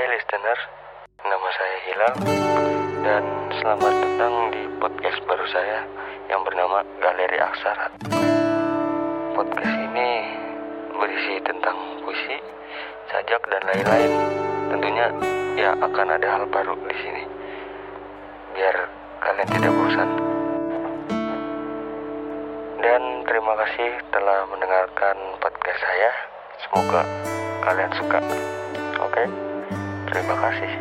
Hai listener, nama saya Hilal dan selamat datang di podcast baru saya yang bernama Galeri Aksara. Podcast ini berisi tentang puisi, sajak dan lain-lain. Tentunya ya akan ada hal baru di sini. Biar kalian tidak bosan. Dan terima kasih telah mendengarkan podcast saya. Semoga kalian suka. Oke, terima kasih.